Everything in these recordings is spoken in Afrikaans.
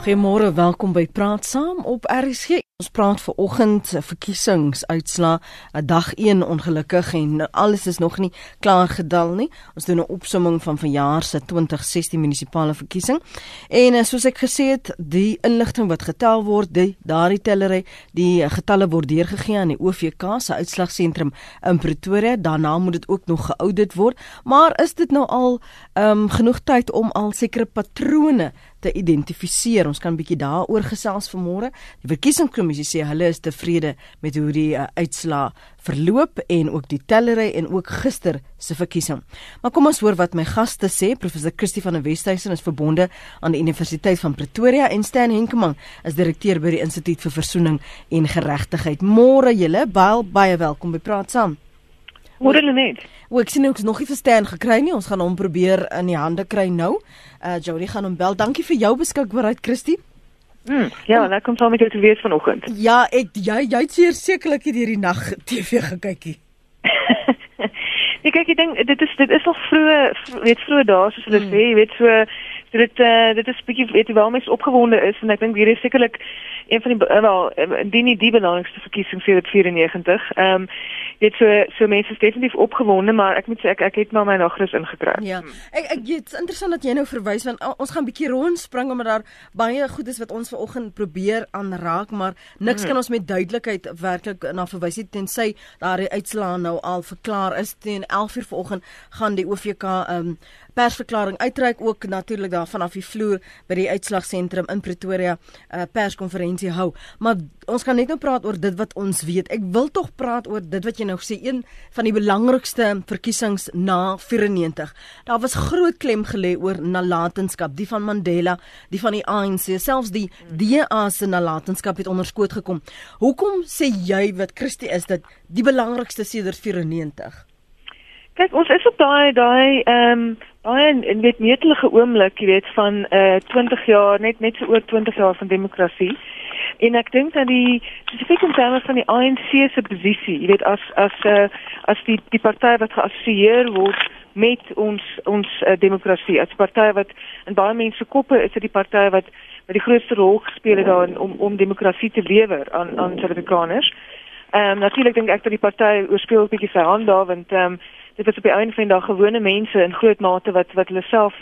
Goeiemôre, welkom by Praat Saam op RSG. Ons praat ver oggend verkiesingsuitslae, 'n dag 1 ongelukkig en alles is nog nie klaar gedal nie. Ons doen 'n opsomming van vanjaar se 2016 munisipale verkiesing. En eh, soos ek gesê het, die inligting wat getel word, die daardie tellery, die getalle word deurgegee aan die OVK se uitslagsentrum in Pretoria. Daarna moet dit ook nog geaudit word. Maar is dit nou al ehm um, genoeg tyd om al sekere patrone te identifiseer. Ons kan 'n bietjie daaroor gesels vanmôre. Die verkiesingskommissie sê hulle is tevrede met hoe die uh, uitslaa verloop en ook die tellery en ook gister se verkiesing. Maar kom ons hoor wat my gaste sê. Professor Christie van der Westhuizen is verbonde aan die Universiteit van Pretoria en Stan Henkemann is direkteur by die Instituut vir Versoening en Geregtigheid. Môre julle, baie baie welkom by Praat Saam. Môre net. O, ek sien ook nog nie verstaan gekry nie. Ons gaan hom probeer in die hande kry nou. Uh Jody gaan hom bel. Dankie vir jou beskikbaarheid, Christie. Mm, ja, dan kom sommer toe te wees vanoggend. Ja, ek jy jy het sekerlik hier die nag TV gekykie. ek kyk ek dink dit is dit is nog vroeg weet vroeg daar soos hulle mm. sê, jy weet so So dit uh, dit is bietjie weet jy wel mens opgewonde is en ek dink hier is sekerlik een van die uh, wel indien nie die belangrikste verkiesing vir 94. Ehm um, dit so so mense is definitief opgewonde maar ek moet sê ek ek het maar my nagrus ingekry. Ja. Ek ek dit's interessant dat jy nou verwys want ons gaan bietjie rondspring omdat daar baie goed is wat ons vanoggend probeer aanraak maar niks hmm. kan ons met duidelikheid werklik na verwys nie tensy daardie uitslaa nou al verklaar is teen 11:00 vanoggend gaan die OVK ehm um, persverklaring uitreik ook natuurlik daar vanaf die vloer by die uitslagsentrum in Pretoria 'n uh, perskonferensie hou. Maar ons gaan net nou praat oor dit wat ons weet. Ek wil tog praat oor dit wat jy nou sê een van die belangrikste verkiesings na 94. Daar was groot klem gelê oor nalatenskap, die van Mandela, die van die ANC, selfs die DA se nalatenskap het onderskoot gekom. Hoekom sê jy wat Christie is dit die belangrikste sedert 94? Kyk, ons is op daai daai ehm um, baie in dit meetlike oomblik, jy weet, van uh eh, 20 jaar, net net so oor 20 jaar van demokrasie. En ek dink dat die spesifiek in terme van die ANC se posisie, jy weet, as as uh as die die party wat geassosieer word met ons ons uh, demokrasie, as party wat in baie mense koppe is dit die party wat wat die grootste rol gespeel het daarin om om demokrasie te lewer aan aan Suid-Afrikaners. Ehm um, natuurlik dink ek dat die party oorspeel 'n bietjie sy hand daar want ehm um, dit was op die einde van die dag gewone mense in groot mate wat wat hulle self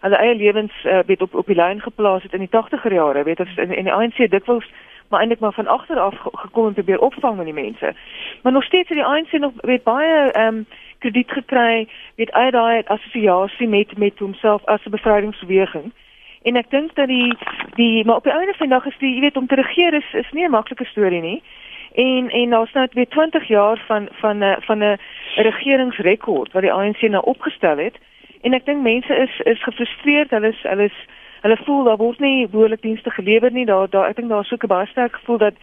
hulle eie lewens uh, weet op op die lyn geplaas het in die 80er jare. Weet as in, in die ANC dikwels maar eintlik maar van agter af gekom en probeer opvang met die mense. Maar nog steeds het die ANC nog weet baie ehm um, krediet gekry weet uit daai assosiasie met met homself as 'n bevrydingsbeweging en ek dink dat die die maar op die einde van die dag is die jy weet om te regeer is is nie 'n maklike storie nie. En en daar's nou weer 20 jaar van van 'n van 'n regeringsrekord wat die ANC nou opgestel het en ek dink mense is is gefrustreerd. Hulle is hulle is hulle voel daar word nie behoorlik dienste gelewer nie. Daar daar ek dink daar is ook 'n baie sterk gevoel dat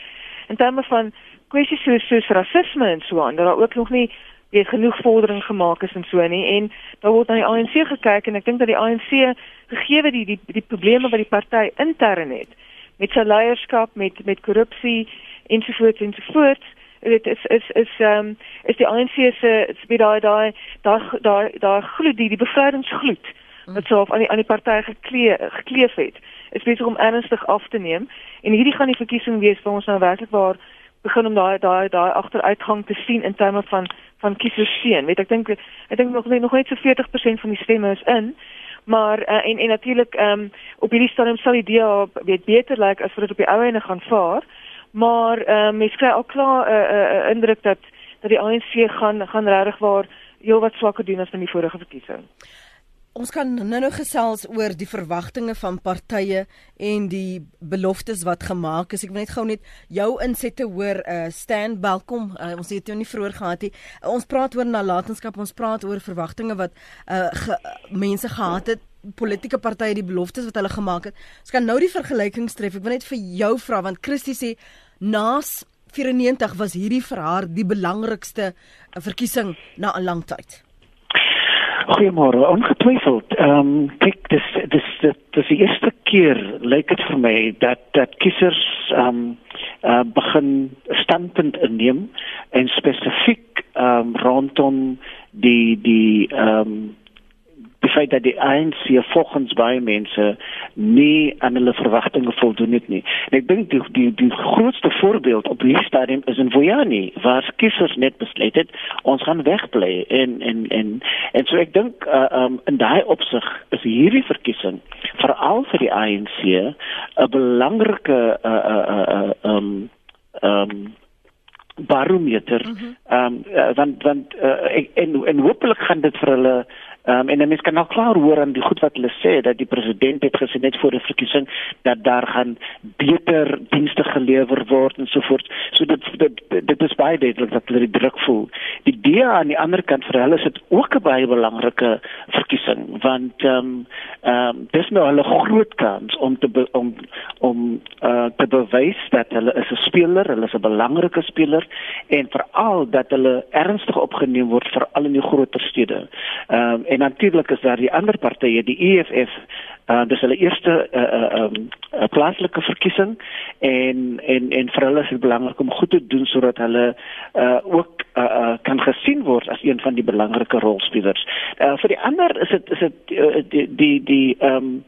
in terme van kwessies soos, soos rasisme en so aan dat daar ook nog nie weer genoeg vordering gemaak is en so nie. En daar word na die ANC gekyk en ek dink dat die ANC gegee die die die probleme wat die party intern het met sy leierskap met met korrupsie ensovoorts ensovoorts dit is is is ehm um, is die ANC se spesiaal daai daai daai daai daai gloed die die bevrydingsgloed wat so aan die aan die party geklee gekleef het is besig om ernstig af te neem. En hierdie gaan die verkiesing wees waar ons nou werklik waar begin om daai daai daai agteruitgang te sien in terme van van kiesers sien weet ek dink ek dink nog nog net so 40% van die stemme is in maar uh, en en natuurlik ehm um, op hierdie stadium sal die DA weet beter lyk like as wat dit op die ou ene gaan vaar maar ehm um, mens kry al klaar 'n uh, uh, uh, indruk dat dat die ANC gaan gaan regtig waar heel wat swakker doen as in die vorige verkiesing. Ons kan nou nou gesels oor die verwagtinge van partye en die beloftes wat gemaak is. Ek wil net gou net jou insette hoor. Uh Stan, welkom. Uh, ons het jou nie vroeër gehad nie. Uh, ons praat oor nalatenskap. Ons praat oor verwagtinge wat uh ge, mense gehad het politieke partye die beloftes wat hulle gemaak het. Ons kan nou die vergelykings tref. Ek wil net vir jou vra want Christie sê Naas 94 was hierdie vir haar die belangrikste verkiesing na 'n lang tyd. Goeiemôre. Ongetwyfeld. Ehm um, kyk dis dis dis die eerste keer lyk dit vir my dat dat kiesers ehm um, uh, begin standpunt inneem en spesifiek ehm um, rondom die die ehm um, die feit dat die ANC volgens baie mense nie aan hulle verwagtinge voldoen het nie. En ek dink die die die grootste voorbeeld op hierdie stadium is in Vuyani waar kiesers net besluit het ons gaan wegbly. En en en en so ek dink uh, um, in daai opsig is hierdie verkiesing veral vir die ANC 'n belangrike uh, uh, uh, uh, um um barometer. Ehm um, uh, want want uh, en en hopelik gaan dit vir hulle Ehm um, en dan mens kan nou klaar hoor aan die goed wat hulle sê dat die president het gesê net voor die verkiesing dat daar gaan beter dienste gelewer word en so voort. So dit dit dit is baie duidelik dat hulle die druk voel. Die DA aan die ander kant vir hulle is dit ook 'n baie belangrike verkiesing want ehm um, ehm um, dis nou hulle groot kans om te be, om om uh, te bewys dat hulle is 'n speler, hulle is 'n belangrike speler en veral dat hulle ernstig opgeneem word veral in die groter stede. Ehm um, en natuurlik is daar die ander partye die EFF uh, dis hulle eerste uh, um, uh, plaaslike verkiesing en en en vir hulle is dit belangrik om goed te doen sodat hulle uh, ook uh, uh, kan gesien word as een van die belangrike rolspelers. Uh, vir die ander is dit is dit uh, die die die ehm um,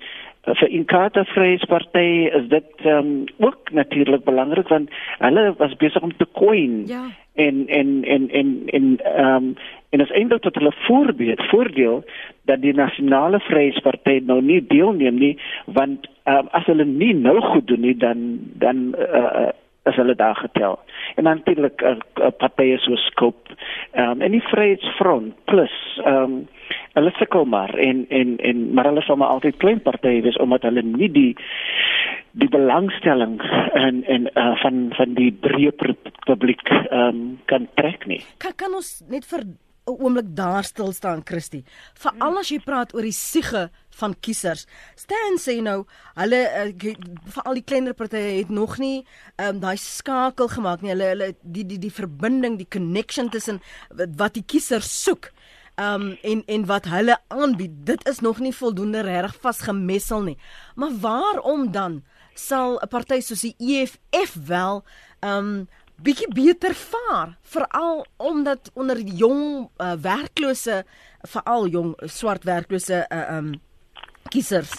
vir Inkatha Vryheidsparty is dit um, ook natuurlik belangrik want hulle was besig om te coin ja. en en en en en ehm um, en as eintlik tot hulle voorbeeld voordeel dat die nasionale vryheidsparty nou nie deelneem nie want um, as hulle nie nou goed doen nie dan dan uh, as hulle daar getel. En natuurlik 'n uh, uh, partye so skop um, en die Vryheidsfront plus ehm um, hulle sukkel maar en en en maar hulle sal maar altyd klein partye wees omdat hulle nie die die belangstelling en en uh, van van die breë publiek um, kan trek nie. Kan kan ons net vir 'n oomblik daar stil staan Christie. Veral as jy praat oor die siege van kiesers. Stan sê nou hulle uh, veral die kleiner partye het nog nie um, daai skakel gemaak nie. Hulle hulle die die die verbinding, die connection tussen wat die kiesers soek um en en wat hulle aanbied, dit is nog nie voldoende reg vasgemessel nie. Maar waarom dan sal 'n party soos die EFF wel um bietjie beter vaar, veral omdat onder jong uh, werklose veral jong swart werklose uh, um kiesers.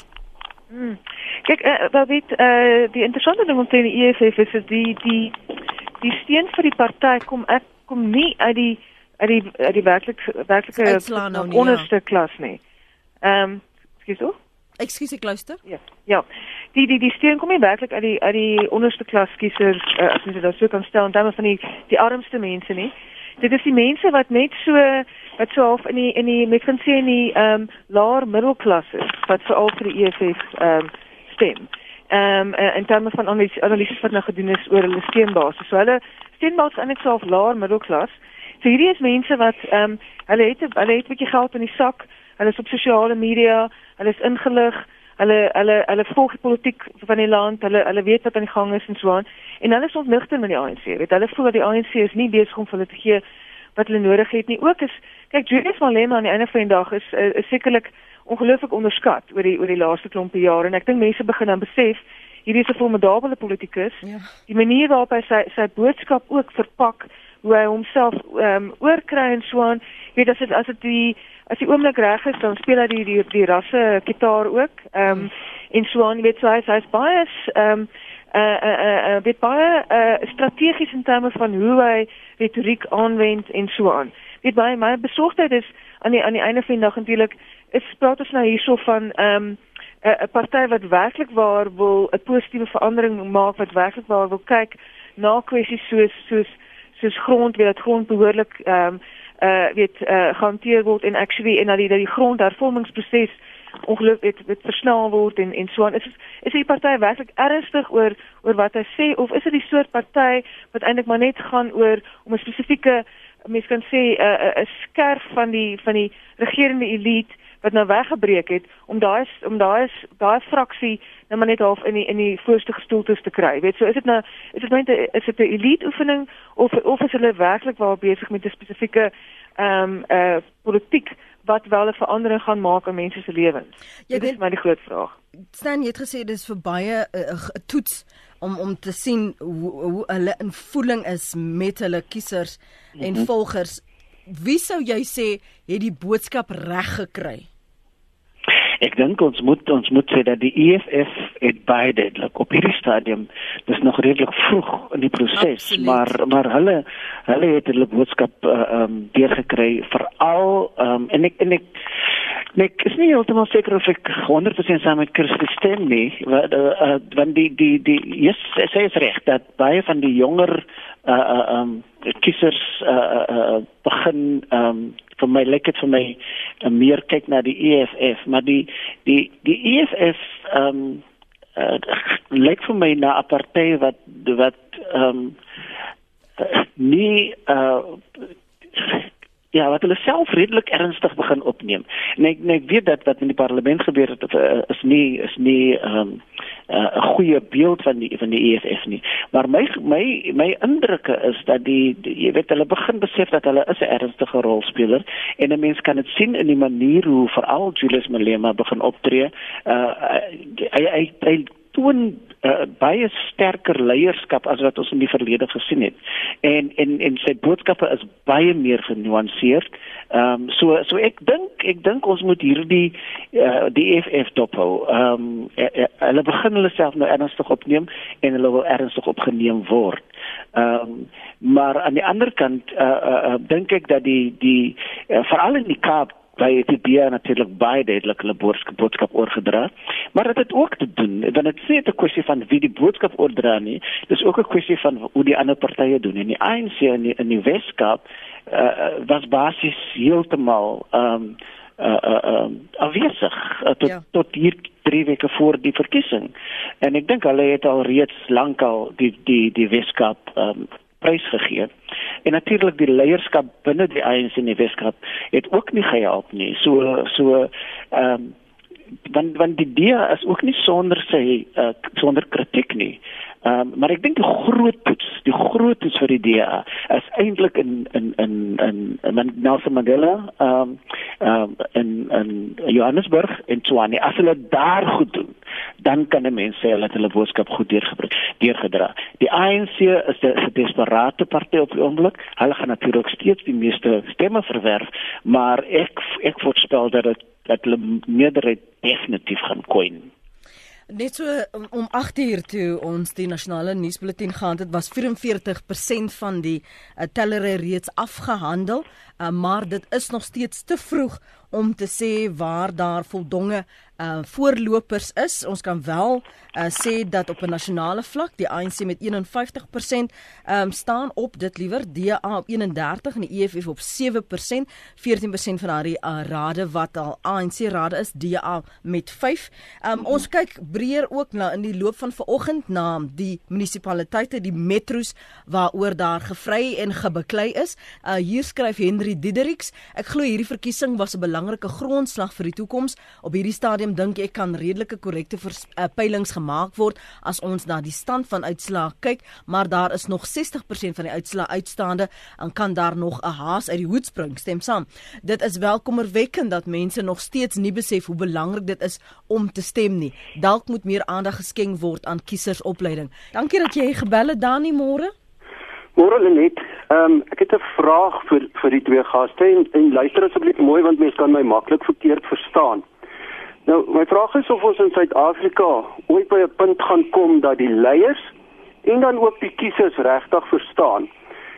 Hmm. Kyk, uh, wat weet uh, die interessante ding om te sê die EFF is die die die steun vir die party kom ek kom nie uit die uit die uit die werklik werklike nou onderste ja. klas nie. Ehm, um, skus so? Ekskuus ek luister. Ja. Ja. Die die die steun kom nie werklik uit die uit die onderste klas kiesers uh, as jy dit sou kan stel en dan van die die armste mense nie. Dit is die mense wat net so wat so half in die in die met kan sê in die ehm um, laer middelklasse wat veral vir die EFF ehm um, stem. Ehm um, in terme van analises wat nou gedoen is oor hulle steunbasis. So hulle steunbasis is net so half laer middelklas. So hierdie is mense wat ehm um, hulle het hulle het 'n bietjie geld in die sak. Hulle is op sosiale media, hulle is ingelig, hulle hulle hulle volg die politiek van die land, hulle hulle weet wat aan die gang is en so aan. En hulle is ontnigter met die ANC. Weet hulle voel dat die ANC is nie besig om vir hulle te gee wat hulle nodig het nie. Ook is kyk Julius Malema aan die einde van die dag is is, is sekerlik ongelooflik onderskat oor die oor die laaste klompie jare en ek dink mense begin dan besef hierdie is 'n formidable politikus. Ja. Die manier waarop hy sy sy boodskap ook verpak hoe hy homself ehm um, oorkry en so aan. Jy weet as dit as dit die as die oomblik reg is dan speel hy die die, die rasse gitaar ook. Ehm um, en so aan, jy weet so hy hy's baie ehm um, uh uh uh dit baie uh strategies in terme van hoe hy retoriek aanwend en so aan. Dit baie my besorgdheid is aan die aan die einde van die dag natuurlik is praat ons nou hierso van ehm um, 'n party wat werklik waar wil 'n positiewe verandering maak wat werklik waar wil kyk na kwessies soos soos soos grond weet dat grond behoorlik ehm um, uh weet uh gehanteer word en actually en dat die die grondhervormingsproses ongelukkig weet weet versnel word en en so aan. Is is die party werklik ernstig oor oor wat hy sê of is dit die soort party wat eintlik maar net gaan oor om 'n spesifieke mens kan sê 'n uh, 'n skerf van die van die regerende elite wat nou weggebreek het om daai om daai daai fraksie nou maar net half in die in die voorste gestoeltes te kry. Weet so is dit nou is dit net is dit 'n elite oefening of of is hulle werklik waar besig met 'n spesifieke ehm um, eh uh, politiek wat wel 'n verandering gaan maak in mense se lewens? Ja, dit is my die groot vraag. Stan, jy het gesê dis vir baie 'n uh, uh, toets om om te sien hoe hoe hulle in voeling is met hulle kiesers en mm -hmm. volgers wie sou jy sê het die boodskap reg gekry? ek dink ons moet ons moet sê dat die EFF het baie duidelik op hierdie stadium dis nog redelik vroeg in die proses maar maar hulle hulle het hulle boodskap uh, um deurgekry veral um en ek en ek Ek is nie heeltemal seker of ek 100% saam met Christus stem nie, want uh, uh, want die die die yes, sê is reg dat baie van die jonger uh uh um kiesers uh uh begin um vir my dit vir my uh, meer kyk na die EFF, maar die die die EFF um uh, lyk vir my na 'n party wat wat um nie uh ja, wat hulle self redelik ernstig begin opneem. En ek en ek weet dat wat in die parlement gebeur het uh, is nie is nie ehm um, uh, 'n goeie beeld van die van die EFF nie. Maar my my my indrukke is dat die, die jy weet hulle begin besef dat hulle is 'n ernstige rolspeler en 'n mens kan dit sien in die manier hoe veral Julius Malema begin optree. Uh hy hy hy toon uh, baie sterker leierskap as wat ons in die verlede gesien het. En en en sy boodskappe is baie meer genuanceerd. Ehm um, so so ek dink ek dink ons moet hierdie uh, die EFF dophou. Ehm um, hulle begin hulle self nou ernstig opneem en hulle wil ernstig opgeneem word. Ehm um, maar aan die ander kant uh, uh, dink ek dat die die uh, veral in die Kaap by die BA natuurlik baie duidelik hulle boodskap oorgedra. Maar dit het ook te doen, dan dit sê dit 'n kwessie van wie die boodskap oordra nie. Dis ook 'n kwessie van hoe die ander partye doen. En die ANC in die, in die Weskaap uh, was basies heeltemal ehm um, uh uh um, afwesig uh, tot ja. tot hier 3 weke voor die verkiesing. En ek dink hulle het al reeds lankal die die die Weskaap um, prys gegee. En natuurlik die leierskap binne die ANC in die Weskaap het ook nie gehelp nie. So so ehm um, want want die DA is ook nie sonder sy uh, sonder kritiek nie. Ehm um, maar ek dink die groot toets, die groot toets vir die DA is eintlik in in in in, in Nelson Mandela ehm um, ehm um, in in Johannesburg en Tshwane. As hulle daar goed doen, dan kan 'n mens sê het hulle boodskap goed deurgebring, deurgedra. Die ANC is 'n desperate party op die oomblik. Hulle gaan natuurlik steeds die meeste stemme verwerf, maar ek ek voorspel dat dit dat hulle meerderheid definitief gaan koin. Net so um, om 8 uur toe ons die nasionale nuusbulletin gehad het, was 44% van die uh, tellery reeds afgehandel, uh, maar dit is nog steeds te vroeg om te sê waar daar voldonge uh voorlopers is. Ons kan wel uh sê dat op 'n nasionale vlak die ANC met 51% um staan op dit liewer DA op 31 en die EFF op 7%, 14% van daardie uh, rade wat al ANC rade is, DA met 5. Um ons kyk breër ook na in die loop van vanoggend na die munisipaliteite, die metros waaroor daar gevry en gebeklei is. Uh hier skryf Henry Didericks, ek glo hierdie verkiesing was 'n belangrike grondslag vir die toekoms. Op hierdie stadium dink ek kan redelike korrekte uh, peilings gemaak word as ons na die stand van uitslae kyk, maar daar is nog 60% van die uitslae uitstaande en kan daar nog 'n haas uit die hoed spring. Stem saam. Dit is welkommerwekkend dat mense nog steeds nie besef hoe belangrik dit is om te stem nie. Dalk moet meer aandag geskenk word aan kiesersopleiding. Dankie dat jy gebel het Dani môre. Môre Lenet, ehm um, ek het 'n vraag vir vir die twee gaste en, en luister asseblief mooi want mense kan my maklik verkeerd verstaan. Nou, my vraag is of ons in Suid-Afrika ooit by 'n punt gaan kom dat die leiers en dan ook die kiesers regtig verstaan.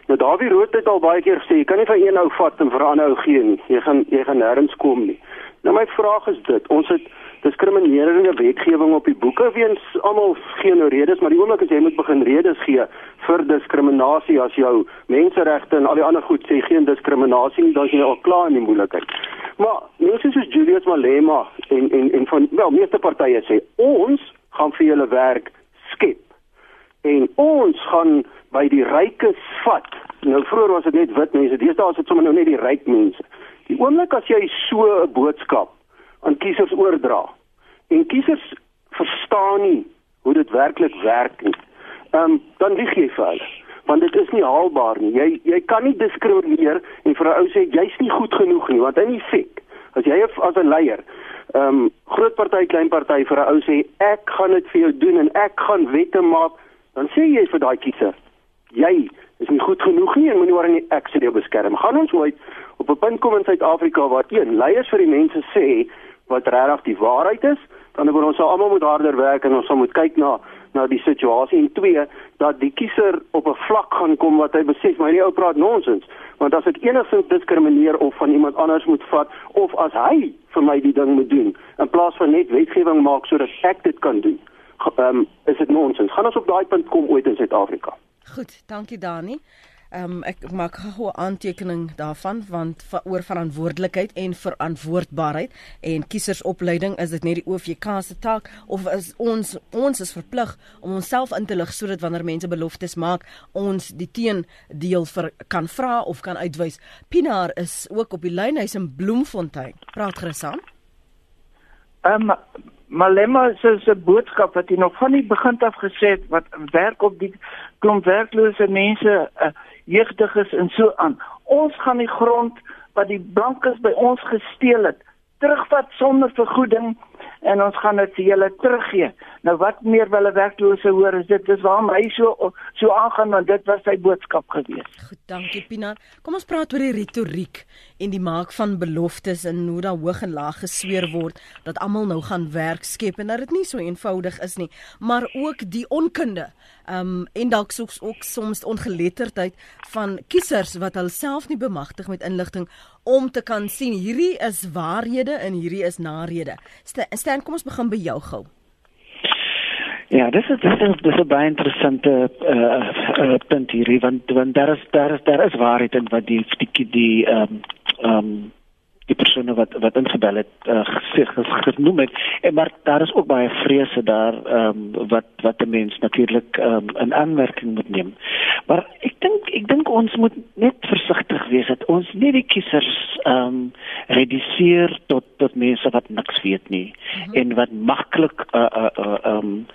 Nou Dawie Rood het al baie keer gesê jy kan nie van een ou vat en vir 'n ander ou gee nie. Jy gaan jy gaan nêrens kom nie. Nou my vraag is dit, ons het diskriminerende wetgewing op die boeke weens almal gee nou redes, maar die oomblik as jy moet begin redes gee vir diskriminasie as jou menseregte en al die ander goed sê geen diskriminasie nie, dan is jy al klaar in die moeilikheid. Maar mense soos Julius Malema en en en van wel meeste partye sê ons gaan vir julle werk skep. En ons gaan by die rykes vat. Nou vroeër was dit net wit mense, deesdae is dit sommer nou net die ryk mense. Die oomblik as jy so 'n boodskap aan kiesers oordra. En kiesers verstaan nie hoe dit werklik werk nie. Ehm um, dan lieg jy vir hulle. Want dit is nie haalbaar nie. Jy jy kan nie diskrimineer en vir 'n ou sê jy's nie goed genoeg nie, want hy is fik. As jy as 'n leier ehm um, groot party klein party vir 'n ou sê ek gaan dit vir jou doen en ek gaan wette maak, dan sê jy vir daai kiezer jy is nie goed genoeg nie en moenie waar nie ek sê jy beskerm. Gaan ons ooit op 'n punt kom in Suid-Afrika waar een leiers vir die mense sê wat regtig die waarheid is, dan moet ons almal moet harder werk en ons moet kyk na na die situasie. En twee dat die kiezer op 'n vlak gaan kom wat hy besef maar nie ou praat nonsens. Want as ek enigsins diskrimineer of van iemand anders moet vat of as hy vir my die ding moet doen in plaas van net wetgewing maak sodat ek dit kan doen um, is dit nonsens. Gaan ons op daai punt kom ooit in Suid-Afrika. Goed dankie Dani Ehm um, ek maak gou 'n aantekening daarvan want va, oor verantwoordelikheid en verantwoordbaarheid en kiesersopleiding is dit net die OVK se taak of is ons ons is verplig om onsself in te lig sodat wanneer mense beloftes maak ons die teendeel vir kan vra of kan uitwys. Pinaar is ook op die lyn hy's in Bloemfontein. Praat gerus aan. Ehm um, Malema se se boodskap wat hy nog van die begin af gesê het wat werk op die klomp werklose mense uh, jeugdiges en so aan. Ons gaan die grond wat die blankes by ons gesteel het, terugvat sonder vergoeding en ons gaan dit vir julle teruggee. Nou wat meer wil 'n werklose hoor is dit dis waarom hy so so aangaan want dit was sy boodskap gewees. Goed, dankie Pina. Kom ons praat oor die retoriek en die maak van beloftes en hoe daar hoog en laag gesweer word dat almal nou gaan werk skep en dat dit nie so eenvoudig is nie, maar ook die onkunde. Ehm um, en dalk soms ook soms ongeletterdheid van kiesers wat hulself nie bemagtig met inligting om te kan sien hierdie is waarhede en hierdie is narede. Stan, kom ons begin by jou gou. Ja, dis is dis is dis 'n baie interessante uh, uh, punt hierdie want want daar is daar is daar is waarheid in wat die die die ehm um, ehm um, die persone wat wat ingebel het uh, gesê genoem het en maar daar is ook baie vrese daar ehm um, wat wat die mens natuurlik ehm um, in aanmerking moet neem. Maar ek dink ek dink ons moet net versigtig wees dat ons nie die kiesers ehm um, reduseer tot tot mense wat niks weet nie mm -hmm. en wat maklik uh uh uh um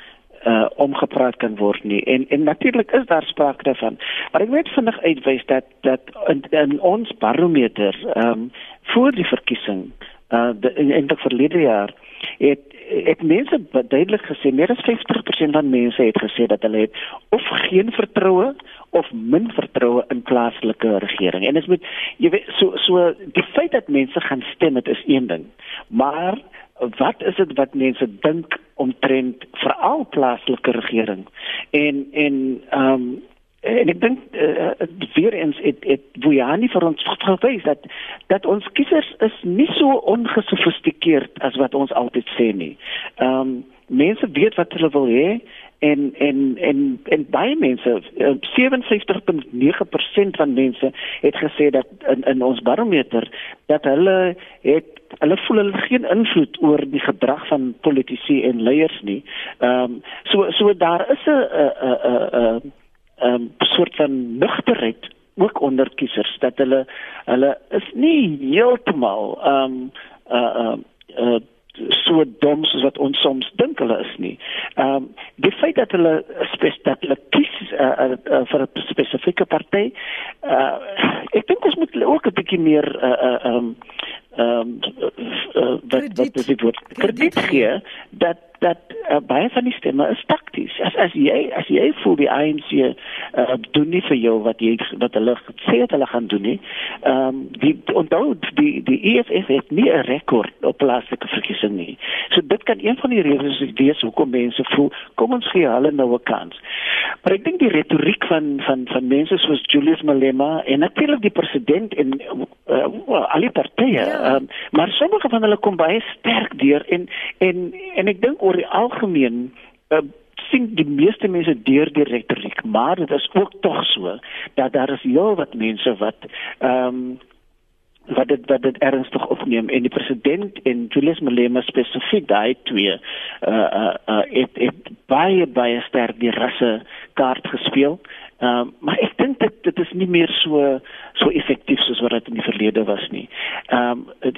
uh omgepraat kan word nie en en natuurlik is daar sprake daarvan maar ek weet vinnig uitwys dat dat in, in ons barometer ehm um, voor die verkiesing uh in eintlik verlede jaar het het mense duidelik gesê meer as 50% van mense het gesê dat hulle het of geen vertroue of min vertroue in plaaslike regering. En dit moet jy weet so so die feit dat mense gaan stem dit is een ding. Maar wat is dit wat mense dink omtrent veral plaaslike regering? En en ehm um, en ek dink uh, weer eens het het Bujani vir ons gewys dat dat ons kiesers is nie so ongesofistikeerd as wat ons altyd sê nie. Ehm um, mense weet wat hulle wil hê en en en en baie mense 57.9% van mense het gesê dat in in ons barometer dat hulle het hulle voel hulle geen invloed oor die gedrag van politici en leiers nie. Ehm um, so so daar is 'n 'n 'n 'n soort van nugterheid ook onder kiesers dat hulle hulle is nie heeltemal ehm um, uh uh, uh so dom soos wat ons soms dink hulle is nie. Ehm um, die feit dat hulle spesifiek kies uh, uh, uh, vir 'n spesifieke party, uh, ek dink ons moet ook 'n bietjie meer uh, uh, um, ehm um, wat wat dit word krediet gee dat dat uh, baie van die stemme is takties. As as jy as jy voel die ANC uh, doen nie vir jou wat jy wat hulle sê dat hulle gaan doen nie. Ehm um, die onthou die die EFF het nie 'n rekord op plaaslike verkiesing nie. So dit kan een van die redes wees hoekom mense voel kom ons gee hulle nou 'n kans. Maar ek dink die retoriek van van van mense soos Julius Malema en natuurlik die president en uh, well, al die partye ja Um, maar sommige van hulle kom baie sterk deur en en en ek dink oor die algemeen uh, sien die meeste mense deur die retoriek, maar dit is ook tog so dat daar is heel wat mense wat ehm um, wat dit wat dit ernstig opneem en die president en Julius Malema spesifiek daai twee uh uh, uh het het baie baie sterk die rasse kaart gespeel. Ehm uh, maar ek dink dit dit is nie meer so so effektief soos wat dit in die verlede was nie. Ehm um,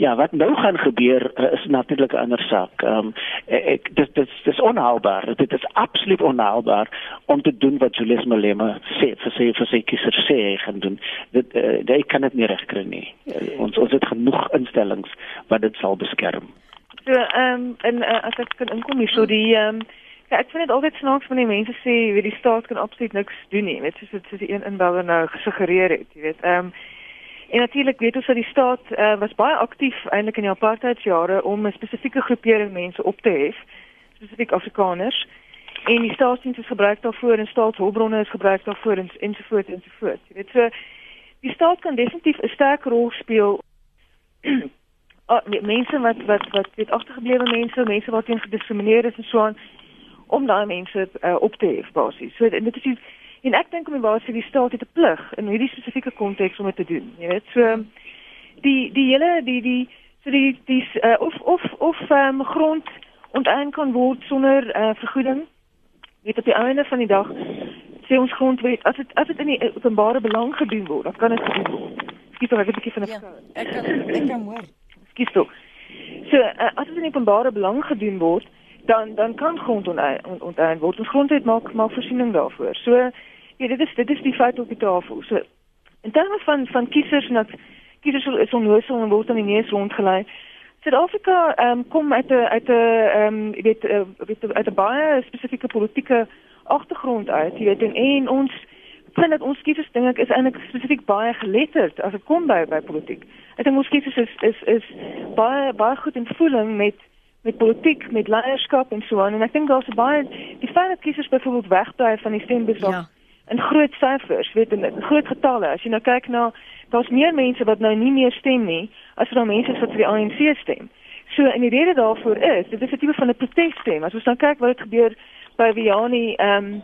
ja, wat nou gaan gebeur uh, is natuurlik 'n ander saak. Ehm um, ek dit dit is onhaalbaar. Dit is absoluut onhaalbaar om te doen wat Julius Malema sê vir sy vir sy kiesers sê hy gaan doen. Dit uh, dit kan dit nie regkry nie. Uh, ons ons het genoeg instellings wat dit sal beskerm. So ehm um, en uh, as ek kan inkom hier so die ehm um, Ja, ek vind dit altyd snaaks wanneer mense sê wie die staat kan absoluut niks doen nie. Net soos dit soos die een inbeller nou gesuggereer het, jy weet. Ehm um, En natuurlik weet ons dat die staat uh, was baie aktief eintlik in die apartheidsjare om 'n spesifieke groepering mense op te hef, spesifiek Afrikaners. En die staatsdiens is gebruik daarvoor en staatshulpbronne is gebruik daarvoor en ensovoorts ensovoorts. Jy weet so die staat kan definitief 'n sterk rol speel uh, mense wat wat wat weet agtergeblewe mense, mense wat teen gediskrimineer is en so aan om daai mense uh, op te hef basies. So dit is die, en ek dink om die basies die staat het 'n plig in hierdie spesifieke konteks om dit te doen. Jy weet, so die die hele die die so die die uh, of of of um, grond onteien kan word sonder uh, vergoeding. Weet op die einde van die dag sê ons grondwet as dit as dit in die openbare belang gedoen word, dan kan dit gedoen word. Skiet tog 'n bietjie van 'n Ja, ek kan ek kan hoor. Skiet tog. So uh, as dit in openbare belang gedoen word, dan dan kan grond onteien on, word. Ons grondwet maak maak voorsiening daarvoor. So ja, dit is dit is die feit op die tafel. So in terme van van kiesers en dat kiesers is onnoosel en word aan die neus rondgelei. Suid-Afrika um, kom uit 'n uit 'n ehm um, weet uh, weet uit 'n baie spesifieke politieke agtergrond uit. Jy weet en, en ons vind dat ons kiesers dink ek is eintlik spesifiek baie geletterd as dit kom by by politiek. Ek dink ons kiesers is is is baie baie goed in voeling met met politiek, met leierskap en so aan en ek dink daar's baie die feit dat kiesers byvoorbeeld wegbly van die stembus ja. in groot syfers, weet in, in groot getalle. As jy nou kyk na daar's meer mense wat nou nie meer stem nie as wat mense wat vir die ANC stem. So en die rede daarvoor is, dit is 'n tipe van 'n protesstem. As ons dan kyk wat het gebeur by Viani ehm um,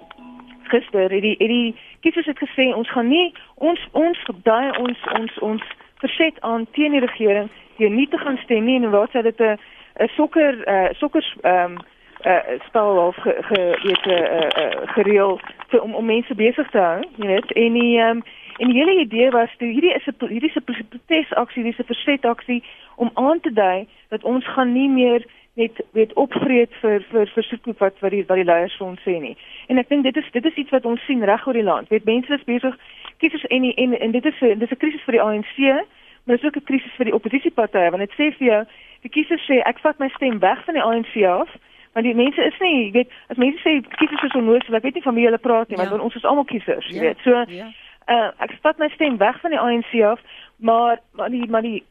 gister, het die het die kiesers het gesê ons gaan nie ons ons daai ons ons ons verset aan teen die regering deur nie te gaan stem nie en wat sê dit 'n 'n sokker uh sokker ehm um, uh spel of ge, ge weet uh, uh, gereël vir om om mense besig te hou, jy weet. En die ehm um, en die hele idee was toe hierdie is 'n hierdie is 'n protesaksie, hierdie is 'n versetaksie om aan te dui dat ons gaan nie meer net weet opvreet vir vir vir soek wat wat die wat die leiers vir ons sê nie. En ek dink dit is dit is iets wat ons sien reg oor die land. Weet mense is besig kiesers en en en dit is 'n dis 'n krisis vir die ANC, maar dit is ook 'n krisis vir die oppositiepartye want dit sê vir jou die kiesers sê ek vat my stem weg van die ANC af want die mense is nie jy weet as mense sê kiesers is onnoosel ek weet nie van wie hulle praat nie ja. want ons is almal kiesers jy ja. weet so ja. uh, ek vat my stem weg van die ANC af maar maar die maar die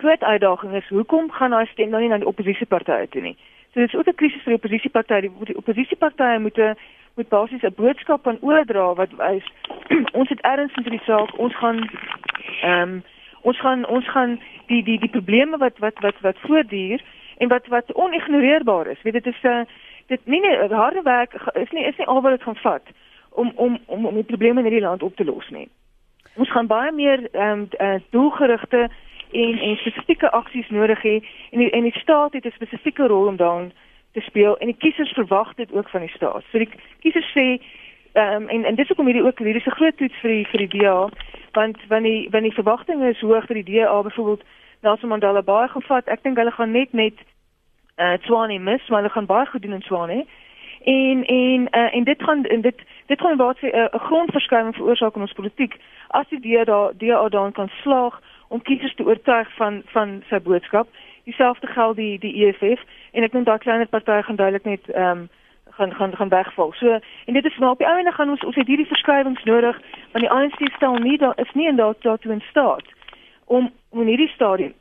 groot uitdaging is hoekom gaan daai stem nou nie na die oppositiepartye toe nie so dit is ook 'n krisis vir die oppositiepartye die, die oppositiepartye moet moet basies 'n boodskap van oordra wat wys ons het erns in die saak ons gaan ehm um, ons gaan ons gaan die die die probleme wat wat wat wat voortduur en wat wat onignoreerbaar is. Weet dit is 'n uh, dit nie net harde werk is nie is nie al wat dit gaan vat om om om om die probleme in hierdie land op te los nie. Ons gaan baie meer ehm um, uh, doelgerigte en en spesifieke aksies nodig hê en die, en die staat het 'n spesifieke rol om daarin te speel en die kiesers verwag dit ook van die staat. So die kiesers sê ehm um, en en dis hoekom hierdie ook hierdie is 'n groot toets vir die vir die DA want wanneer wanneer verwagtinge is hoog vir die DA byvoorbeeld Nelson Mandela baie gevat. Ek dink hulle gaan net met uh Tswane mis, maar hulle gaan baie goed doen in Tswane. En en uh, en dit gaan en dit dit gaan wat 'n uh, grondverskuiwing veroorsaak in ons politiek as die DA daar DA dan kan slaag om kiesers te oortuig van van sy boodskap. Dieselfde geld die die EFF en ek dink daai kleiner partye gaan duidelik net ehm um, gaan gaan gaan wegval. So en dit is maar op die einde gaan ons ons het hierdie verskuiwings nodig want die ANC stel nie daar is nie in daad daartoe in staat om om in hierdie stadium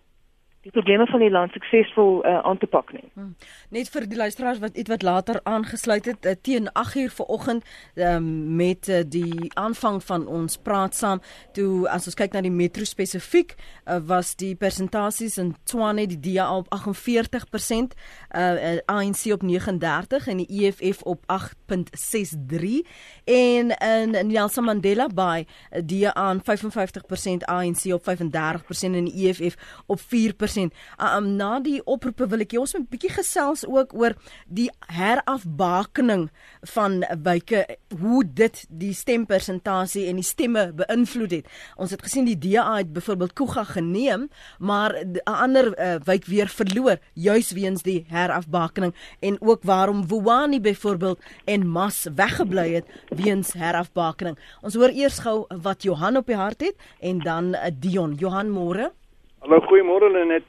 die probleme van die land suksesvol uh, aan te pak nie. Hmm. Net vir die luisteraars wat ietwat later aangesluit het uh, teen 8uur vanoggend um, met uh, die aanvang van ons praat saam toe as ons kyk na die metro spesifiek uh, was die persentasies in Tshwane die DA op 48%, uh, ANC op 39 en die EFF op 8.63 en in Nelson Mandela Bay DA aan 55% ANC op 35% en die EFF op 4% 10%. Uh, um, na die oproepe wil ek ons 'n bietjie gesels ook oor die herafbakening van wyke hoe dit die stempersentasie en die stemme beïnvloed het. Ons het gesien die DA het byvoorbeeld Kuga geneem, maar 'n ander uh, wyk weer verloor juis weens die herafbakening en ook waarom Wuani byvoorbeeld en Mas weggebly het weens herafbakening. Ons hoor eers gou wat Johan op die hart het en dan uh, Dion. Johan môre. Hallo, goeiemôre Lenet.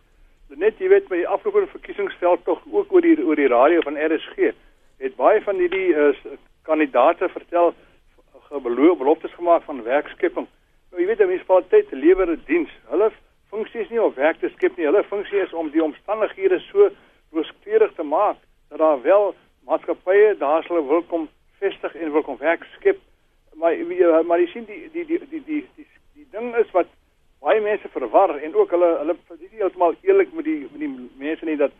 Lenet, jy weet by die afgelope verkiesingsveld tog ook oor die oor die radio van RSG. Het baie van hierdie uh, kandidate vertel gebeloof beloftes gemaak van werkskepping. Nou, jy weet die munisipaliteit lewer 'n diens. Hulle funksie is nie om werk te skep nie. Hulle funksie is om die omstandighede so rooskleurig te maak dat daar wel maatskappye daar sal wil kom vestig en wil kom werk skep. Maar maar jy sien die die die die die die, die ding is wat baie mense verwar en ook hulle hulle is nie heeltemal eerlik met die met die mense nie dat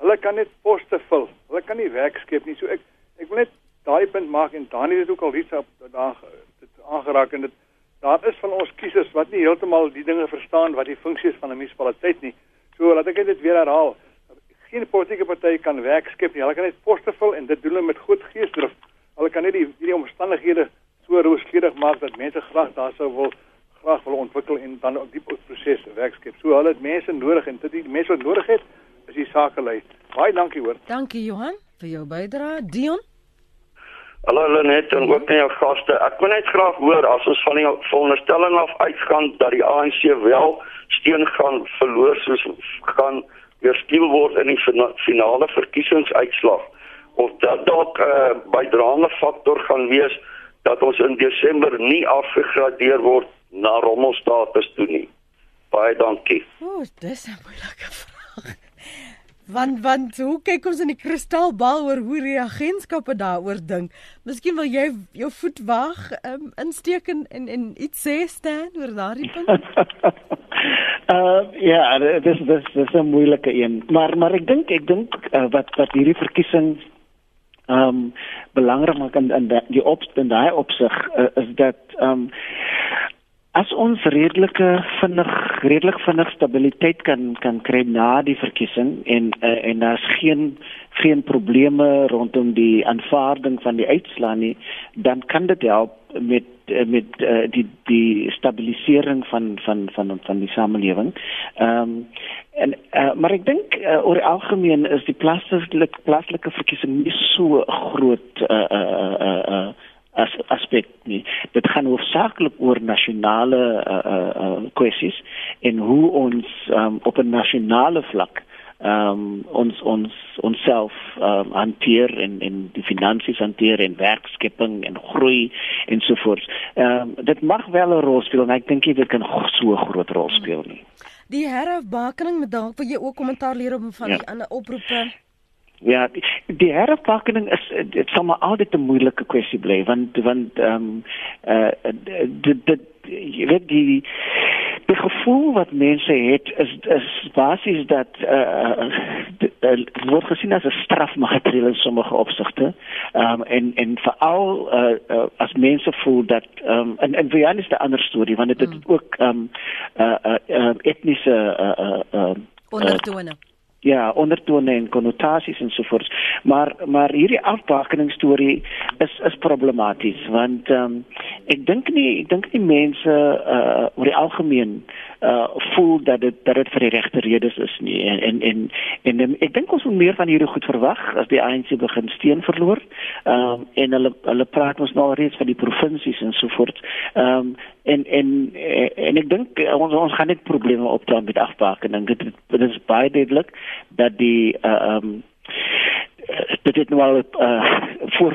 hulle kan net poste vul. Hulle kan nie werk skep nie. So ek ek wil net daai punt maak en Dani het ook al iets daar dit aangeraak en dit daar is van ons kiesers wat nie heeltemal die dinge verstaan wat die funksie is van 'n munisipaliteit nie. So laat ek dit weer herhaal. Geen politieke party kan werk skep nie. Hulle kan net poste vul en dit doen hulle met groot geesdrif. Hulle kan net die hierdie omstandighede so rooskleurig maak dat mense graag daar sou wil graag wil ontwikkel en dan op die proses werk skep. So hulle het mense nodig en dit die mense wat nodig het is die sake lei. Baie dankie hoor. Dankie Johan vir jou bydrae. Dion Hallo Lenet en ook aan jou gaste. Ek wil net graag hoor as ons van die veronderstelling af uitgaan dat die ANC wel steun gaan verloor soos gaan weerspieël word in die finale verkiesingsuitslag of dat dalk 'n uh, bydraende faktor gaan wees dat ons in Desember nie afgegradeer word na rommelstatus toe nie. Baie dankie. O, dis 'n moeilike vraag. Want want hoe kyk ons in die kristalbal oor hoe reagentskappe daaroor dink? Miskien wil jy jou voet waag um, insteek en, en en iets sê staan oor daardie punt. uh ja, dis dis dis 'n moeilike een. Maar maar ek dink ek dink uh, wat wat hierdie verkiesing ehm um, belangrik maak in, in die opstand daai opsig uh, is dat ehm um, as ons redelike vinnig redelik vinnig stabiliteit kan kan kry na die verkiesing en uh, en daar's geen geen probleme rondom die aanvaarding van die uitslaa nie dan kan dit help met uh, met uh, die die stabilisering van van van van die samelewing. Ehm um, en uh, maar ek dink uh, oor algemeen is die plaaslike plaaslike verkiesing nie so groot uh, uh, uh, uh, as aspek nie. Dit gaan hoofsaaklik oor nasionale uh, uh, kwessies en hoe ons um, op 'n nasionale vlak um, ons ons onsself um, hanteer en en die finansies hanteer en werkskepping en groei en so voort. Ehm um, dit mag wel 'n rol speel, maar ek dink dit kan so 'n groot rol speel nie. Die herafbakening met dalk wil jy ook kommentaar leer op van ja. die ander oproepe. Ja, die, die herafbakening is dit sal maar altyd 'n moeilike kwessie bly want want ehm um, uh dit dit jy weet die die gevoel wat mense het is is basies dat uh, uh word gesien as 'n strafmaatreël in sommige opsigte. Ehm um, en en veral uh, uh as mense voel dat ehm um, en en vir Jan is 'n ander storie want dit het hmm. ook ehm um, uh, uh, uh etniese uh uh, uh ondertone uh, ja ondertone en konnotasies en so voort maar maar hierdie afbakening storie is is problematies want ehm um, ek dink nie ek dink nie mense uh oor die algemeen uh voel dat dit dat dit vir die regte redes is nie. En en en, en, en ek dink ons moet meer van hierdie goed verwag as die ANC begin steen verloor. Ehm um, en hulle hulle praat ons nou reeds van die provinsies en so voort ehm um, en en en ek dink ons ons gaan net probleme opdra met afbakening dit dit is baie duidelik dat die uh, um dit het nou al uh, voor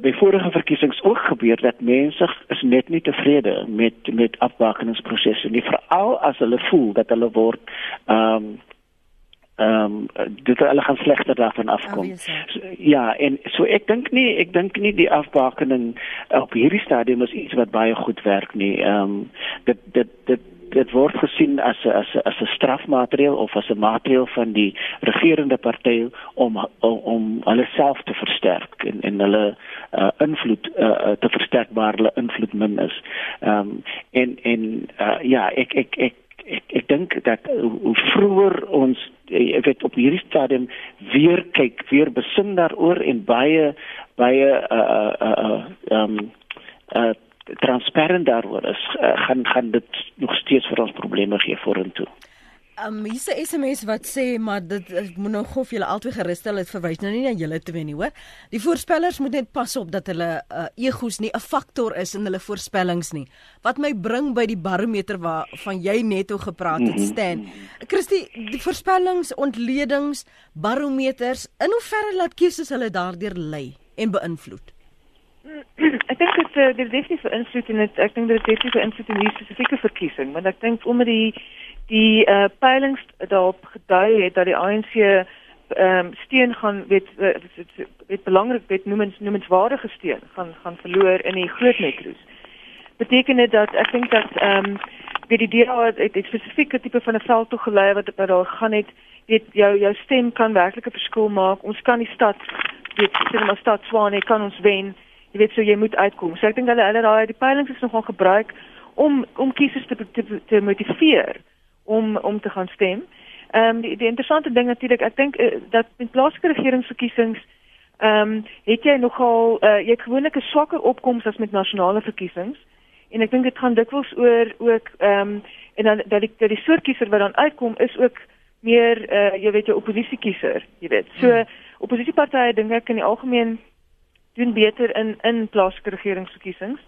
by vorige verkiesings ook gebeur dat mense is net nie tevrede met met afbakeningsprosesse nie. Veral as hulle voel dat hulle word um ehm um, dit hulle gaan slegter daarvan afkom. So, ja, en so ek dink nie ek dink nie die afbakening op hierdie stadium is iets wat baie goed werk nie. Ehm um, dit dit dit dit word gesien as 'n as 'n as 'n strafmaatreël of as 'n maatreël van die regerende party om om, om hulle self te versterk en en hulle uh, invloed uh, te versterk waar hulle invloed min is. Ehm um, en en uh, ja, ek ek ek ek ek dink dat hoe vroeër ons ek weet op hierdie stadium weer kyk, weer besin daaroor en baie baie uh uh uh um uh transparant daaroor is uh, gaan gaan dit nog steeds vir ons probleme gee vorentoe. Um hier's 'n SMS wat sê maar dit moet nog of julle altyd gerusstel het verwys nou nie na julle twee nie hoor. Die voorspellers moet net pas op dat hulle uh, egos nie 'n faktor is in hulle voorspellings nie. Wat my bring by die barometer waarvan jy net o gepraat het mhm. Stan. Christie, die voorspellings, ontledings, barometers, in hoeverre laat keuses hulle daardeur lei en beïnvloed? ek dink dit uh, dit definitief beïnvloed en dit ek dink dit definitief beïnvloed in hierdie spesifieke verkiesing, want ek dink omdat die die uh, peilings daarop gedui het dat die ANC ehm um, steun gaan weet weet belangrik weet noemens noemenswaardige steun gaan gaan verloor in die groot metro's. Beteken dit dat ek dink dat ehm um, weet die DA het, het, het spesifieke tipe van 'n veld toe gelei wat wat daar gaan het weet jou jou stem kan werklik 'n verskil maak. Ons kan die stad weet sien maar stad Swane kan ons wen. Jy weet so jy moet uitkom. So ek dink hulle hulle daai die peilings is nogal gebruik om om kiesers te te, te motiveer om om te gaan stem. Ehm um, die die interessante ding natuurlik, ek dink uh, dat met plaaslike regeringsverkiesings ehm um, het jy nogal uh, jy het gewoonlik 'n swakker opkoms as met nasionale verkiesings. En ek dink dit gaan dikwels oor ook ehm um, en dan dat die dat die soort kiezer wat dan uitkom is ook meer uh, jy weet 'n oppositiekiezer, jy weet. So hmm. oppositiepartye dink ek in die algemeen doen beter in in plaaslike regeringsverkiesings.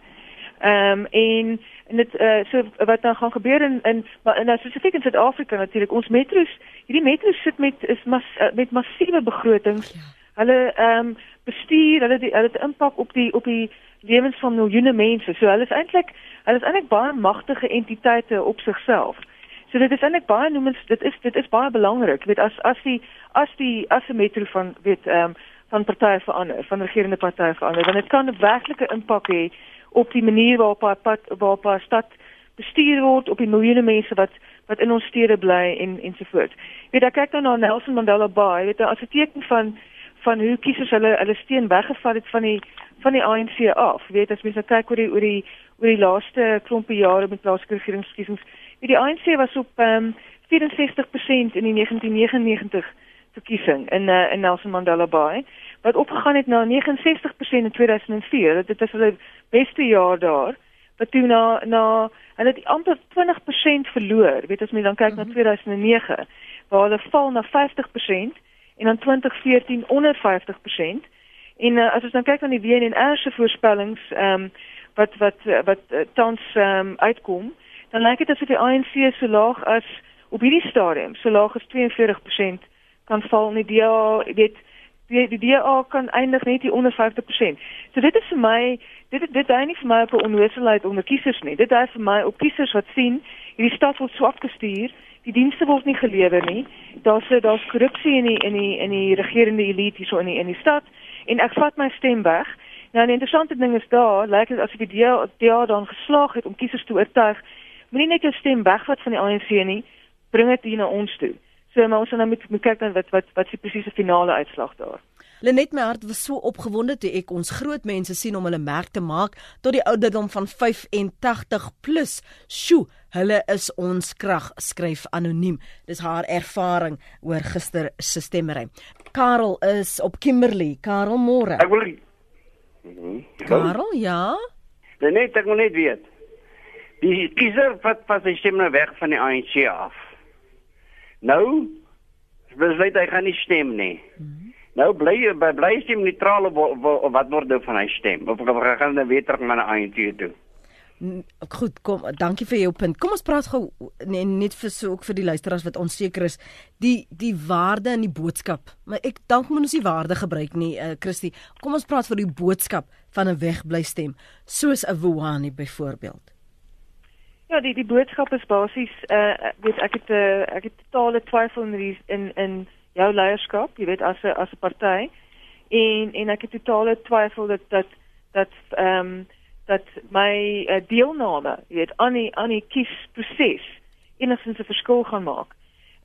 Ehm um, en en dit uh, so wat dan gaan gebeur in in maar nou spesifiek in Suid-Afrika natuurlik ons metro's hierdie metro's sit met is mas, uh, met massiewe begrotings. Ja. Hulle ehm um, bestuur, hulle die, hulle het impak op die op die lewens van miljoene mense. So hulle is eintlik hulle is eintlik baie magtige entiteite op sigself. So dit is eintlik baie noemens dit is dit is baie belangrik. Weet as as die as die as die metro van weet ehm um, van partye verander, van regerende partye verander, dan dit kan 'n werklike impak hê op die manier waarop haar pad waarop haar stad bestuur word op die miljoene mense wat wat in ons stede bly en ensovoorts. Weet ek kyk nou na Nelson Mandela Bay, weet jy as 'n teken van van hoe kiesers hulle hulle steen weggevat het van die van die ANC af. Weet as mense nou kyk oor die oor die oor die laaste klompie jare met plaaslike regeringsverkiesings, weet die ANC was op um, 64% in die 1999 verkiesing in uh, in Nelson Mandela Bay wat opgegaan het na 69% in 2004. Dit is hulle beste jaar daar. Wat toe na na hulle het amper 20% verloor. Weet as mens dan kyk mm -hmm. na 2009 waar hulle val na 50% en dan 2014 onder 50%. En uh, as ons dan kyk na die WNR se voorspellings ehm um, wat wat wat uh, tans um, uitkom, dan lyk dit asof die ANC so laag as op hierdie stadium so laag as 42% kan val. En die DA weet die die DA kan eindig net hier onder 50%. So dit is vir my dit dit is nie vir my op 'n onnoosheid onder kiesers nie. Dit is vir my op kiesers wat sien hierdie stad word swak gestuur, die dienste word nie gelewer nie. Daar's daar's korrupsie in die in die in die regerende elite hier so in die in die stad en ek vat my stem weg. Nou 'n interessante ding is daar, lyk dit asof die DA, DA dan geslaag het om kiesers te oortuig. Moenie net jou stem wegvat van die ANC nie, bring dit hier na ons toe. So maar ons gaan nou moet kyk dan wat wat wat die presiese finale uitslag daar. Lenet my hart was so opgewonde toe ek ons groot mense sien om hulle merk te maak tot die ouderdom van 85 plus. Sjoe, hulle is ons krag, skryf anoniem. Dis haar ervaring oor gister se stemmery. Karel is op Kimberley. Karel môre. Ek wil Karel, ja. Lenet, ek moet net weet. Die kiezer wat pas sy stem nou weg van die ANC af. Nou besluit hy gaan nie stem nie. Hmm. Nou bly by bly stem neutraal of, of, of wat word nou van hy stem? Of gaan hy weer terug na die ANC toe? Goed, kom, dankie vir jou punt. Kom ons praat gou nee, net vir so ook vir die luisteraars wat onseker is, die die waarde in die boodskap. Maar ek dank moet ons die waarde gebruik nie, uh, Christie. Kom ons praat vir die boodskap van 'n wegbly stem, soos 'n Wuhani byvoorbeeld. Ja, die die boodskap is basies uh weet ek het 'n uh, ek het totale twyfel in in in jou leierskap, jy weet as 'n as 'n party. En en ek het totale twyfel dat dat dat ehm um, dat my uh, deelname, jy weet aan die aan die kiesproses enigstens 'n verskil gaan maak.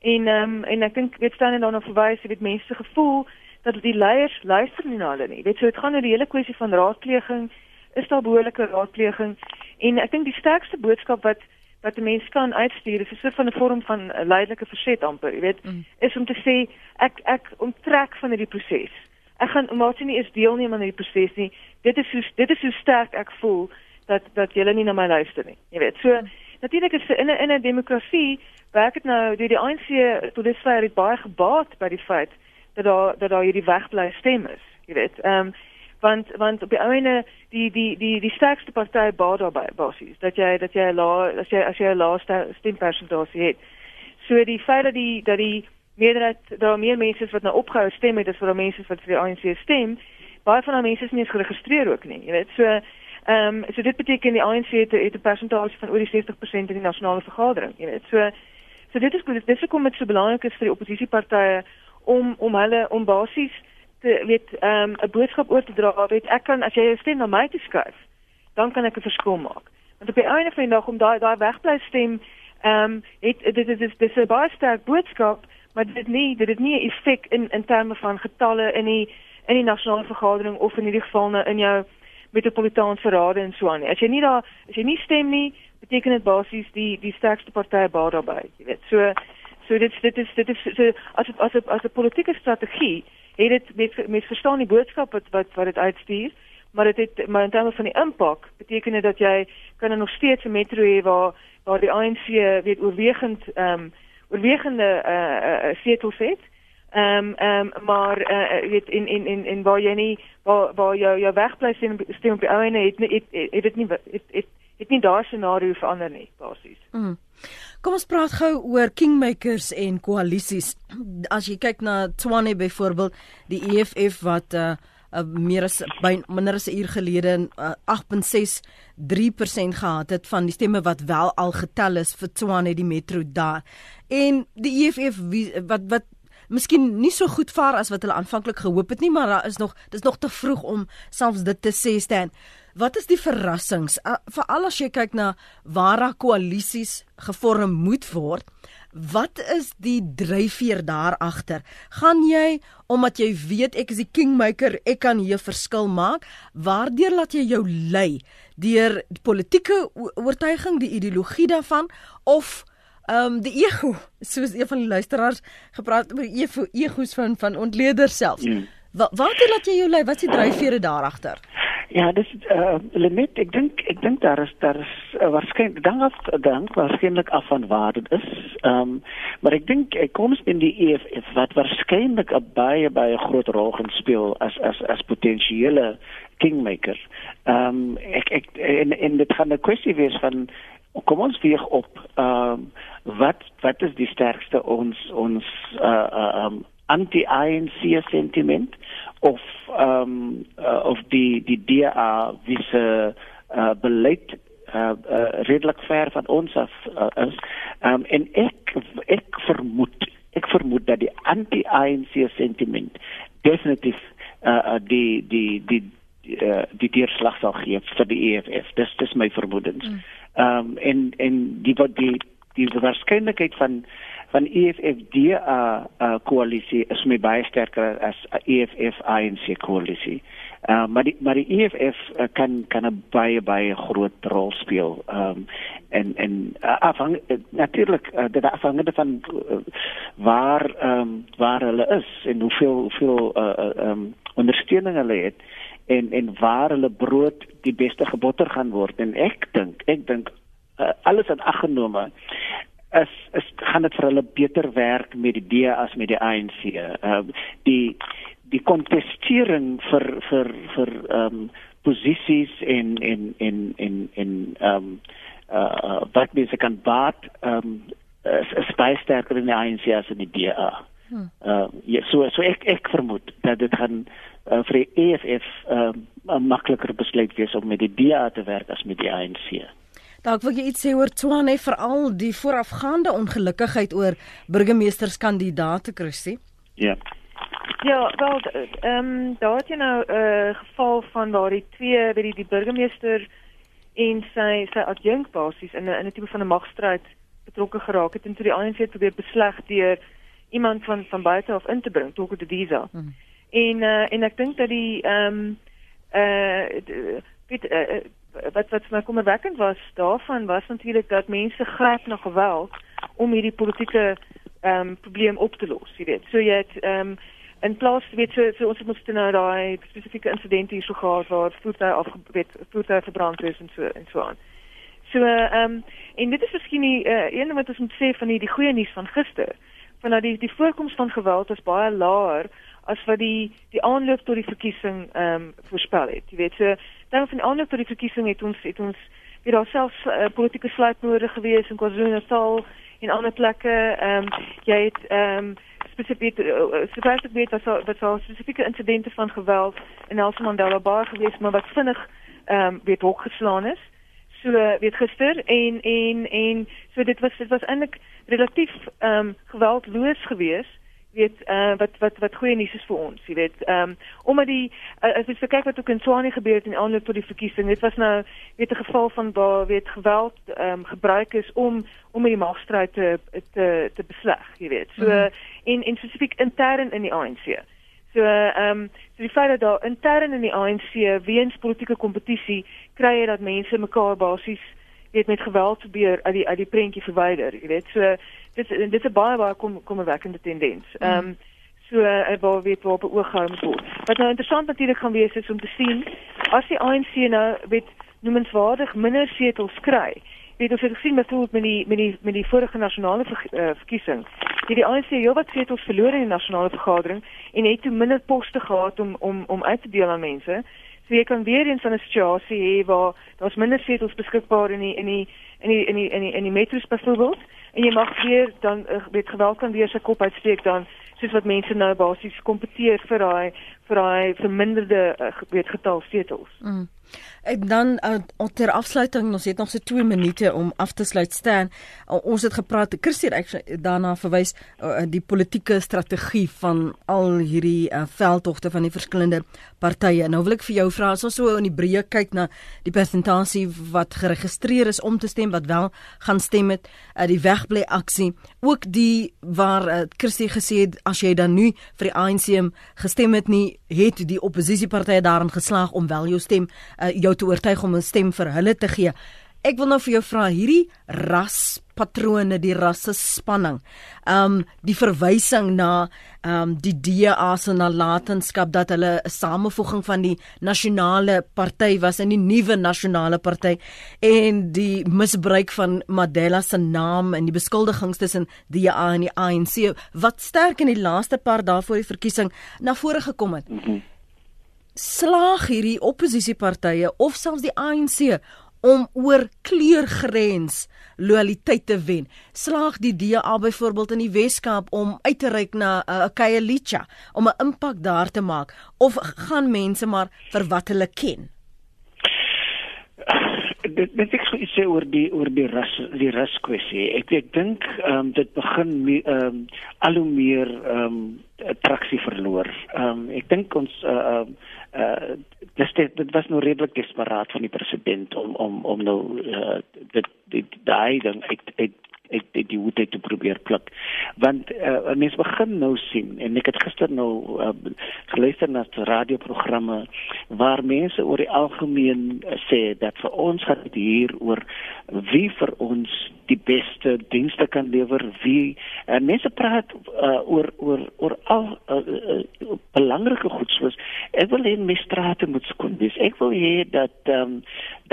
En ehm um, en ek dink weet staan en dan verwys jy weet mense se gevoel dat die leiers luister nie na hulle nie. Weet so dit gaan oor die hele kwessie van raadpleging, is daar behoorlike raadpleging? En ek dink die sterkste boodskap wat wat 'n mens kan uitstuur is 'n soort van 'n vorm van leidelike verset amper, jy weet, mm. is om te sê ek ek onttrek van hierdie proses. Ek gaan maar nie eens deelneem aan hierdie proses nie. Dit is so dit is so sterk ek voel dat dat julle nie na my luister nie. Jy weet, so mm. natuurlik is in 'n in 'n demokrasie werk dit nou deur die ANC tot dusver het baie gebaat by die feit dat daar dat daar hierdie wegbly stem is. Jy weet, ehm um, want want op die ouene die die die die sterkste party baat daarbey basies dat jy dat jy la as jy as jy 'n laaste stempersentasie het. So die feit dat die dat die meerderheid daar meer mense wat nou opgehou stem het as wat daar mense wat vir die ANC stem, baie van daai mense is nie eens geregistreer ook nie. Jy weet, so ehm um, so dit beteken die ANC het, het 'n persentasie van oor die 60% in die nasionale vergadering, jy weet. So so dit is goed. Dit is hoekom dit so belangrik is vir die oppositiepartye om om hulle om basies te weet ehm um, 'n boodskap oor te dra. Weet ek kan as jy jou stem na my toe skuif, dan kan ek 'n verskil maak. Want op die einde van die dag om daai daai wegbly stem ehm um, het dit is dit is 'n baie sterk boodskap, maar dit nie dit het nie 'n effek in in terme van getalle in die in die nasionale vergadering of in hierdie geval nou in jou metropolitaanse rade en so aan. As jy nie daar as jy nie stem nie, beteken dit basies die die sterkste party baat daarbey, jy weet. So so dit dit is dit is so as as, as 'n politieke strategie het dit met met verstaan die boodskap wat wat wat dit uitstuur, maar dit het maar in terme van die impak beteken dit dat jy kan nog steeds 'n metro hê waar waar die ANC weet oorwegend ehm um, oorwegende eh uh, setels het. Ehm um, ehm um, maar eh uh, weet in in in in waar jy nie waar waar jou jou wegbly sien stem op die ou ene het het het dit nie het het het nie daai scenario verander nie basies. Mm. Kom ons praat gou oor kingmakers en koalisies. As jy kyk na Tswane byvoorbeeld, die EFF wat uh, uh meer as by minder as 'n uur gelede uh, 8.63% gehad het van die stemme wat wel al getel is vir Tswane die metro daar. En die EFF wie, wat wat miskien nie so goed vaar as wat hulle aanvanklik gehoop het nie, maar daar is nog dis nog te vroeg om selfs dit te sê staan. Wat is die verrassings uh, veral as jy kyk na waar daar koalisies gevorm moet word? Wat is die dryfveer daar agter? Gaan jy omdat jy weet ek is die kingmaker, ek kan hier verskil maak? Waardeur laat jy jou lei deur politieke oortuiging, die ideologie daarvan of Ehm um, die ego, soos een van die luisteraars gepraat oor ego, egos van van ontleeders self. Mm. Wat wat laat jy jou lei? Wat is die dryfvere daar agter? Ja, dis eh uh, limit. Ek dink ek dink daar is daar is uh, waarskynlik dan af dan waarskynlik af van waar dit is. Ehm um, maar ek dink ek kom in die EFF wat waarskynlik 'n baie baie groot rol gaan speel as as as potensiële kingmaker. Ehm um, ek ek en en dit gaan 'n kwessie wees van kom ons weeg op ehm um, wat wat is die sterkste ons ons uh, uh um anti-ANC sentiment of um uh, of die die DA wisse uh, beleid uh, uh redelik ver van ons af uh, is um en ek ek vermoed ek vermoed dat die anti-ANC sentiment definitief uh, uh die die die die uh, die deurslag sal gee vir die EFF dis dis my vermoedens. Mm. Ehm um, en en die wat die die waarskynlikheid van van EFF die uh, uh koalisie is my baie sterker as EFF ANC koalisie. Uh maar die maar die EFF uh, kan kan baie baie groot rol speel. Ehm um, en en uh, afhang uh, natuurlik uh, dit afhangende van uh, waar ehm um, waar hulle is en hoeveel hoeveel uh ehm um, ondersteuning hulle het en en waar hulle brood die beste gebotter gaan word en ek dink ek dink uh, alles in ag genome is is gaan dit vir hulle beter werk met die DA as met die ANC. Ehm uh, die die kontestering vir vir vir ehm um, posisies en en en en en ehm um, uh wat mense kan baat ehm um, is, is baie sterker in die ANC as in die DA. Hmm. Uh, ja, so so ek ek vermoed dat dit gaan uh, vir die EFF ehm 'n makliker besluit wees om met die DA te werk as met die ANC. Dalk wil jy iets sê oor Tswane veral die voorafgaande ongelukkigheid oor burgemeesterskandidaate Christie? Ja. Ja, wel ehm um, daar het jy nou 'n uh, geval van waar die twee by die, die burgemeester en sy sy adjunk basies in 'n in 'n tipe van 'n magstryd betrokke geraak het en toe die ANC probeer besleg deur iemand van van buite af in te bring, Toko de Visa. Hmm. En uh, en ek dink dat die ehm um, uh, weet uh, wat wat vir my kommerwekkend was daarvan was natuurlik dat mense gryp na geweld om hierdie politieke ehm um, probleem op te los, jy weet. So jy het ehm um, in plaas weet so, so ons mos nou daai spesifieke insident hier so gehad waar voertuie afgebreek, voertuie verbrand is en so en so aan. So ehm um, en dit is miskien die uh, een wat ons moet sê van die die goeie nuus van gister, van dat die die voorkoms van geweld is baie laer as wat die die aanloop tot die verkiesing ehm um, voorspel het. Jy weet so dan van aanloop tot die verkiesing het ons het ons weer alself uh, politieke sluipmoorde gewees in KwaZulu-Natal en ander plekke. Ehm um, jy het ehm um, spesifiek spesifiek weet wat so wat so spesifieke insidente van geweld in Nelson Mandela Bay gewees maar wat vinnig ehm um, weet hok geslaan is so weet gister en en en so dit was dit was eintlik relatief ehm um, geweldloos geweest weet uh, wat wat wat goeie nuus is vir ons, jy weet. Ehm um, omdat die uh, as jy kyk wat ook in Swanie gebeur het in aanloop tot die verkiesing, dit was nou weet 'n geval van waar weet geweld ehm um, gebruik is om om die magstryd te te te besleg, jy weet. So mm -hmm. en en spesifiek intern in die ANC. So ehm um, so die feit dat daar intern in die ANC weens politieke kompetisie kry jy dat mense mekaar basies weet met geweld probeer uit die uit die prentjie verwyder, jy weet. So dit dit is 'n baie baie kom kommerwekkende tendens. Mm. Ehm um, so uh, waar weet waar op oog gehou moet word. Wat nou interessant natuurlik gaan wees is om te sien as die ANC nou weet noemenswaardig minder setels kry. Weet ons het gesien met met die met die met die vorige nasionale ver, uh, verkiesing. Die die ANC heelwat setels verloor in die nasionale vergadering en het toe minder poste gehad om om om uit te deel aan mense. So jy kan weer eens 'n situasie hê waar daar's minder setels beskikbaar in die in die in die in die in die, in die metros byvoorbeeld en jy mag weer dan uh, weet geweld kan weer sy kop uitsteek dan soos wat mense nou basies kompeteer vir daai vir daai verminderde uh, weet getal setels. Mm. En dan uh, ter afsluiting, ons het nog so 2 minute om af te sluit staan. Uh, ons het gepraat, Christie het daarna verwys uh, die politieke strategie van al hierdie uh, veldtogte van die verskillende partye. Nou wil ek vir jou vra, as ons so in die breë kyk na die persentasie wat geregistreer is om te stem, wat wel gaan stem met uh, die wegbly aksie, ook die waar uh, Christie gesê het as jy dan nu vir die ANC gestem het nie, het die oppositiepartye daarin geslaag om wel jou stem uh, jou te oortuig om 'n stem vir hulle te gee. Ek wil nou vir jou vra hierdie raspatrone, die rasse spanning. Um die verwysing na um die DA se nalatenskap dat hulle 'n samevoeging van die nasionale party was in die nuwe nasionale party en die misbruik van Mandela se naam en die beskuldigings tussen die DA en die ANC wat sterk in die laaste paar dae voor die verkiesing na vore gekom het. Mm -hmm slaag hierdie oppositiepartye of selfs die ANC om oor kleurgrens loyaliteit te wen. Slaag die DA byvoorbeeld in die Weskaap om uit te reik na 'n uh, Kyalicha om 'n impak daar te maak of gaan mense maar vir wat hulle ken? Dit dit ek sê oor die oor die ras die ras kwessie. Ek ek dink ehm um, dit begin ehm um, al hoe meer ehm um, traksie verloor. Ehm um, ek dink ons eh, ehm uh, uh, uh, dis dit, dit was nou redelik desperaat van die president om om om nou uh, dit dit daai dan ek ek ek dit die moet te probeer pluk. Want uh, mense begin nou sien en ek het gister nou uh, geluister na radioprogramme waar mense oor die algemeen uh, sê dat vir ons gaan dit hier oor wie vir ons die beste dienste kan lewer wie uh, mense praat uh, oor oor oor al uh, uh, belangrike goed soos ek wil hê my strate moet skoon wees. Ek wil hê dat um,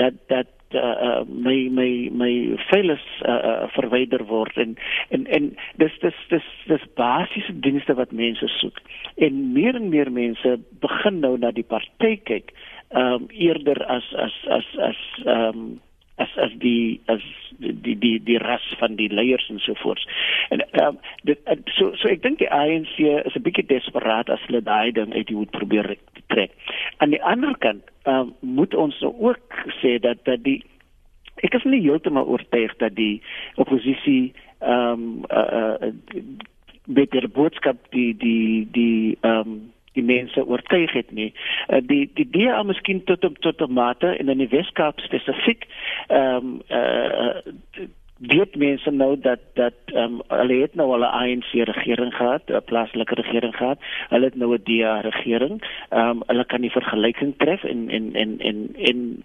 dat dat uh, my my my files uh, verwyder word. En en en dis dis dis dis basiese dienste wat mense soek. En meer en meer mense begin nou na die party kyk um, eerder as as as as um, as as die as die die die ras van die leiers en so voort. En ehm um, dit so so ek dink die ANC is 'n bietjie desperaat as hulle daai ding uit die hoed probeer trek. Aan die ander kant uh, moet ons nou ook sê dat dat die ek is nie heeltemal oortuig dat die oppositie ehm um, uh, uh, met die boodskap die die die ehm um, die mense oortuig het nie. Uh, die die DA miskien tot op tot 'n mate en in die Weskaap spesifiek ehm um, uh, weet mense nou dat dat ehm um, hulle het nou al 'n ANC regering gehad, 'n plaaslike regering gehad. Hulle het nou 'n DA regering. Ehm um, hulle kan die vergelyking tref en en en en en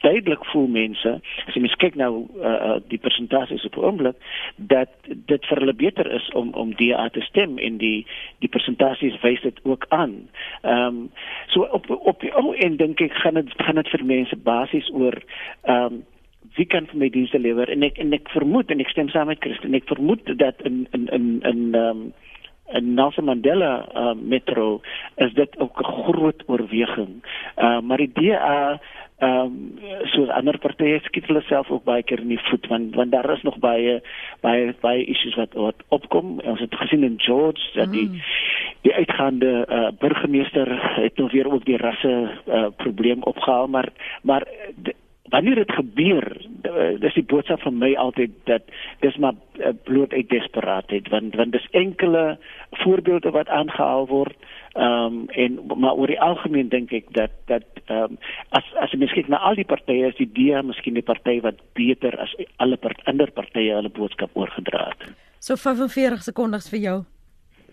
duidelik voel mense as jy mens kyk nou uh, die persentasies op oomblik dat dit vir hulle beter is om om DA te stem en die die persentasies wys dit ook aan. Ehm um, so op op die ou end dink ek gaan dit gaan dit vir mense basies oor ehm um, wie kan vir my dienste lewer en ek en ek vermoed en ek stem saam met Christen ek vermoed dat in in in in ehm um, in Nelson Mandela uh, metro is dit ook 'n groot oorweging. Uh, maar die DA ehm um, soos ander partye skiet hulle self ook baie keer in die voet want want daar is nog baie baie baie issues wat wat opkom. Ons het gesien in George dat die mm. die uitgaande uh, burgemeester het nog weer ook die rasse uh, probleem opgehaal maar maar wanneer dit gebeur dis die boodskap van my altyd dat dis maar uh, bloot uit desperaatheid want want dis enkele voorbeelde wat aangehaal word ehm um, en maar oor die algemeen dink ek dat dat ehm um, as as jy miskien na al die partye is die DEA miskien die party wat beter as alle part, ander partye hulle boodskap oorgedra het. So 45 sekondes vir jou.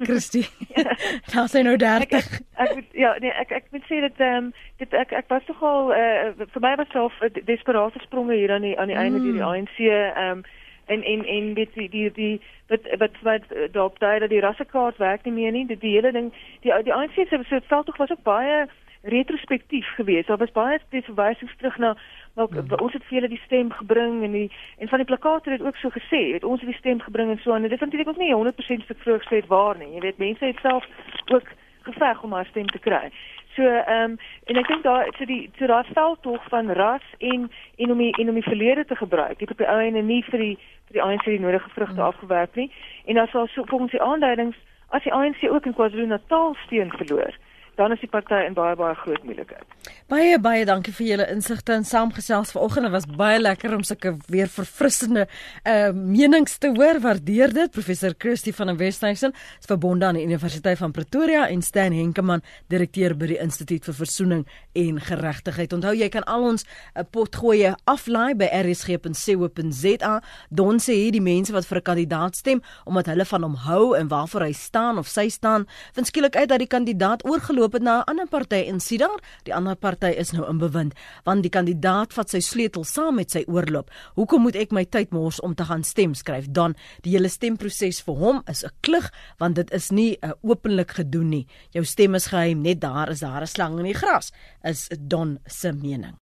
Christie. Daar sien nou 30. Ek, ek, ek ja, nee, ek ek moet sê dat ehm um, dit ek ek was tog al uh, vir my was self desperate spronge hier aan die aan die mm. einde deur die ANC ehm um, en en en weet die die die wat wat wat daarop dui dat die rassekaart werk nie meer nie. Dit die hele ding die die ANC se so veld tog was ook baie retrospektief geweest. Daar was baie verwysings terug na maar mm. ons het vir hulle die stem gebring en die en van die plakate het ook so gesê, het ons het die stem gebring en so en dit is natuurlik ook nie 100% vir vroeg gesê waar nie. Jy weet mense het self ook geveg om haar stem te kry. So ehm um, en ek dink daar so die so daar stel tog van ras en en om die en om die verlede te gebruik. Dit op die ou en nie vir die vir die ANC die nodige vrugte mm. afgewerk nie. En as al so volgens die aanduidings as die ANC ook in KwaZulu-Natal steun verloor dan is die party in baie baie groot moeilikheid. Baie baie dankie vir julle insigte en saamgesels vanoggend. Dit was baie lekker om sulke weer verfrissende uh menings te hoor. Waardeer dit. Professor Kirsty van Westhuizen is verbonde aan die Universiteit van Pretoria en Stan Henkemann, direkteur by die Instituut vir Versoening en Geregtigheid. Onthou jy kan al ons 'n uh, pot gooi aflaai by rsg.co.za. Don sê hier die mense wat vir 'n kandidaat stem omdat hulle van hom hou en waarvoor hy staan of sy staan, vind skielik uit dat die kandidaat oorgeloop geloop het na 'n ander party en sien daar, die ander party is nou in bewind, want die kandidaat vat sy sleutel saam met sy oorloop. Hoekom moet ek my tyd mors om te gaan stem skryf? Dan die hele stemproses vir hom is 'n klug, want dit is nie uh, openlik gedoen nie. Jou stem is geheim, net daar is daar 'n slang in die gras, is Don se mening.